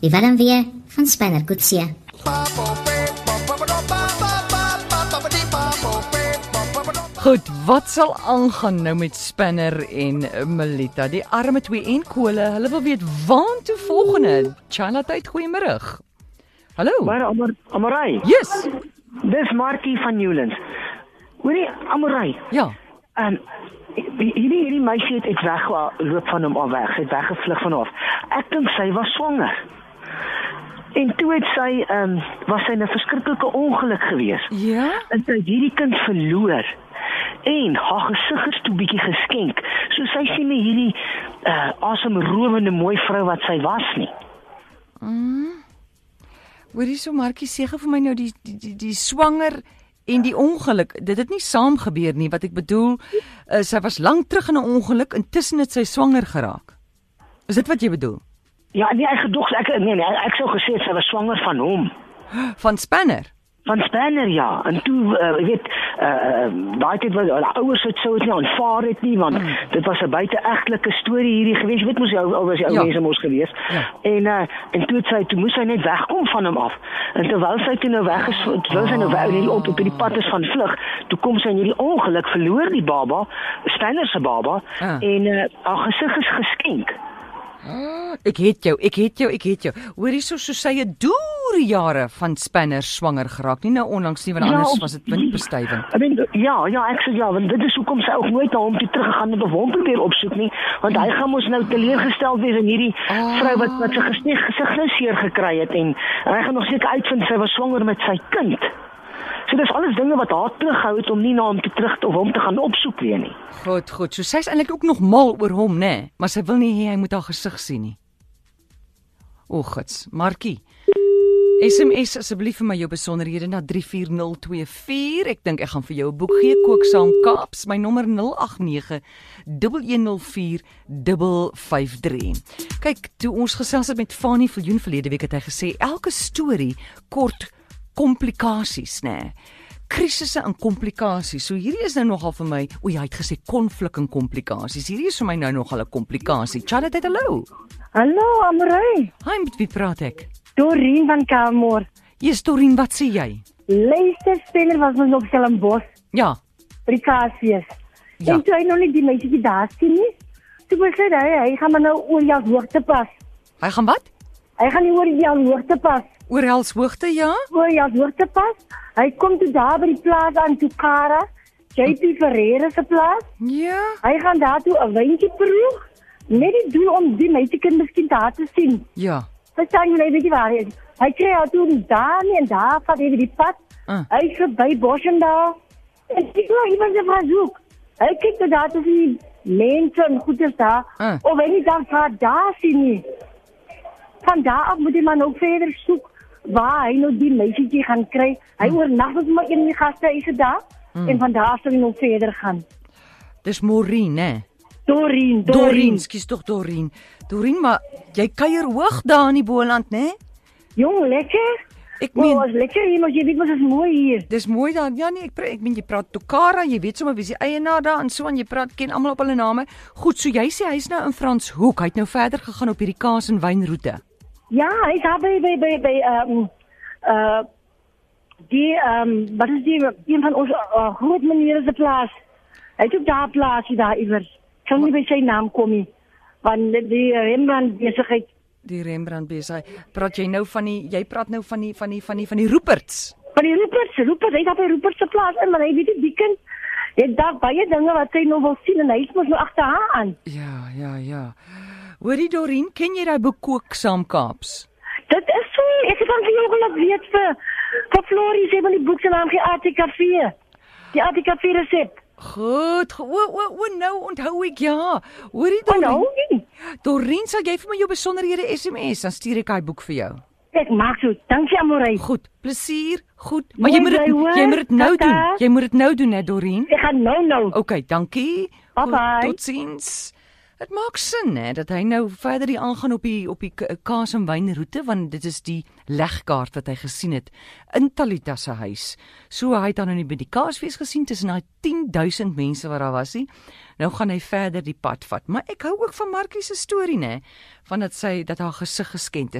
Die warm weer van Spanner Coetzee. Goed, wat sal aangaan nou met Spanner en Melita? Die arme twee en kole, hulle wil weet waantoe volgende. Chana tyd goeiemôre. Hallo. Maar Amor Amorai. Yes. Dis Martie van Newlands. Hoorie Amorai. Ja. En hierdie hierdie meisie het ek weggeloop van hom af weg. Sy het weggevlug van hom af. Ek dink sy was swanger. En toe het sy ehm um, was sy 'n verskriklike ongeluk gewees. Ja. En sy het hierdie kind verloor. En haar gesig is toe bietjie geskenk. So sy sien nie hierdie uh asemrowende mooi vrou wat sy was nie. Hoorie so Markie sê gou vir my nou die die die, die swanger en die ongeluk. Dit het nie saam gebeur nie. Wat ek bedoel, uh, sy was lank terug in 'n ongeluk, intussen het sy swanger geraak. Is dit wat jy bedoel? Ja, nee, ek gedog ek nee nee, ek sou gesê sy was swanger van hom. Van Spanner. Van Spanner ja. En toe uh, jy weet uh daai tyd was die ouers het sou dit nie aanvaar het nie want Hmm. dit was 'n buiteegtelike storie hierdie gewees. Jy weet mos ou ouers ou Ja. mense mos gewees. Ja. En uh en toe sy toe moes sy net wegkom van hom af. En terwyl sy toe nou weg is, terwyl sy nou weg in die op op die pad is van vlug, toe kom sy in hierdie ongeluk verloor die baba, Spanner se baba Ah. en uh haar gesig is geskenk. Ek het jou, ek het jou, ek het jou. Hoorie so so sy het deur jare van Spanner swanger geraak. Nie nou onlangs nie want Ja, anders op- was dit windbestuiving. Ek bedoel ja, ja, ek sê ja, want dit is hoekom sy ook nooit na hom toe teruggegaan het of hom probeer opsoek nie, want hy gaan mos nou teleurgestel wees in hierdie Ah. vrou wat wat sy gesig gesig nou seer gekry het en, en hy gaan nog seker uitvind sy was swanger met sy kind. So dis alles dinge wat haar terughou het om nie na hom toe terug te of hom te gaan opsoek weer nie. Goed, goed. So sy's eintlik ook nog mal oor hom, nê? Nee? Maar sy wil nie hê hy moet haar gesig sien nie. O, gits. Markie. SMS asseblief vir my jou besonderhede na 34024. Ek dink ek gaan vir jou 'n boek gee, kook saam Kaaps. My nommer 089 104 Kyk, toe ons gesels het met Fanie Viljoen verlede week het hy gesê elke storie kort komplikasies, nê? Nee krisisse en komplikasies. So hierdie is nou nogal vir my, o ja, hy het gesê konflik en komplikasies. Hierdie is vir my nou nogal 'n komplikasie. Charlotte, hallo. Hallo, Amrei. Hi, met wie praat ek? Dorien van Kamoor. Yes, Dorien, wat sê jy? Luister, speler was ons op Stellenbosch, Ja. by die Kaasies. Ja. En toe hy nog nie die meisietjie daar sien nie. Toe besluit hy, hy gaan maar nou oor jou hoogte pas. Hy gaan wat? Hy gaan nie oor jou hoogte pas. Oor Helshoogte, ja? Oor jou hoogte pas. Hy kom toe daar by die plaas aan Tukara, JP Ferreira se plaas. Ja. Hy gaan daar toe 'n wyntjie proe. Net die doel om die meisiekind miskien daar te sien. Ja. Verstaan jy net bietjie waar hy is? Hy kry haar toe daar nie en daar vat hy die pad. Ah. Hy is verby Boschen daar. En ek wou iemand se versoek. Hy kyk tot daar te sien mense en goedes daar. Ah. Of hy nie dan van daar sien nie. Van daar af moet hy maar nog verder soek waar hy nou die meisietjie gaan kry. Hy Hmm. oornag met my in die gastehuise daar. En van daar af sal hy nog verder gaan. Dis Maureen, né? Dorien, Dorien, Dorien. skus tog Dorien. Dorien, maar jy kuier hoog daar in die Boland, né? Jong, lekker. Ek meen, was lekker hier, maar jy weet mos is mooi hier. dis mooi daar. Ja nee, ek pra- ek meen jy praat Tokara, jy weet sommer wie se eienaar daar en so en jy praat ken almal op hulle name. Goed, so jy sê hy's nou in Franshoek. Hy het nou verder gegaan op hierdie kaas en wynroete. Ja, hy is daar by by by by ehm uh die ehm wat is die een van ons uh, groot meneer se plaas. Hy het ook daar plaasie daar iewers. Kan nie by sy naam kom nie. Want die- die Rembrandt besigheid. Die Rembrandt besig. Praat jy nou van die jy praat nou van die van die van die van die Ruperts. Van die Rupert, Rupert, hy het by Rupert se plaas in, maar hy weet nie die kind het daar baie dinge wat sy nog wil sien en hy is mos nou agter haar aan. Ja, ja, ja. Hoorie Dorien, ken jy daai boek Kook saam Kaaps? Dit is so, ek het van vir jou gelag weet vir vir Florie sê van die boek se naam gee ATKV. Die ATKV resep. Goed, o o o nou onthou ek ja. Hoorie Oh, Dorien. nou nie. Dorien, sal jy vir my jou besonderhede SMS dan stuur ek daai boek vir jou. Ek maak so. Dankie Amorey. Goed, plesier. Goed, maar Mooi jy moet dit jy moet dit nou Tata. doen. Jy moet dit nou doen hè Dorien. Ek gaan nou nou. OK, dankie. Bye Goed, bye. Totsiens. Dit maak sin hè dat hy nou verder die aangaan op die op die kaas en wynroete want dit is die legkaart wat hy gesien het in Talita se huis. So hy het dan nou by die kaasfees gesien tussen daai 10000 mense wat daar was. Nie. Nou gaan hy verder die pad vat. Maar ek hou ook van Markie se storie nê, van dat sy dat haar gesig geskend is.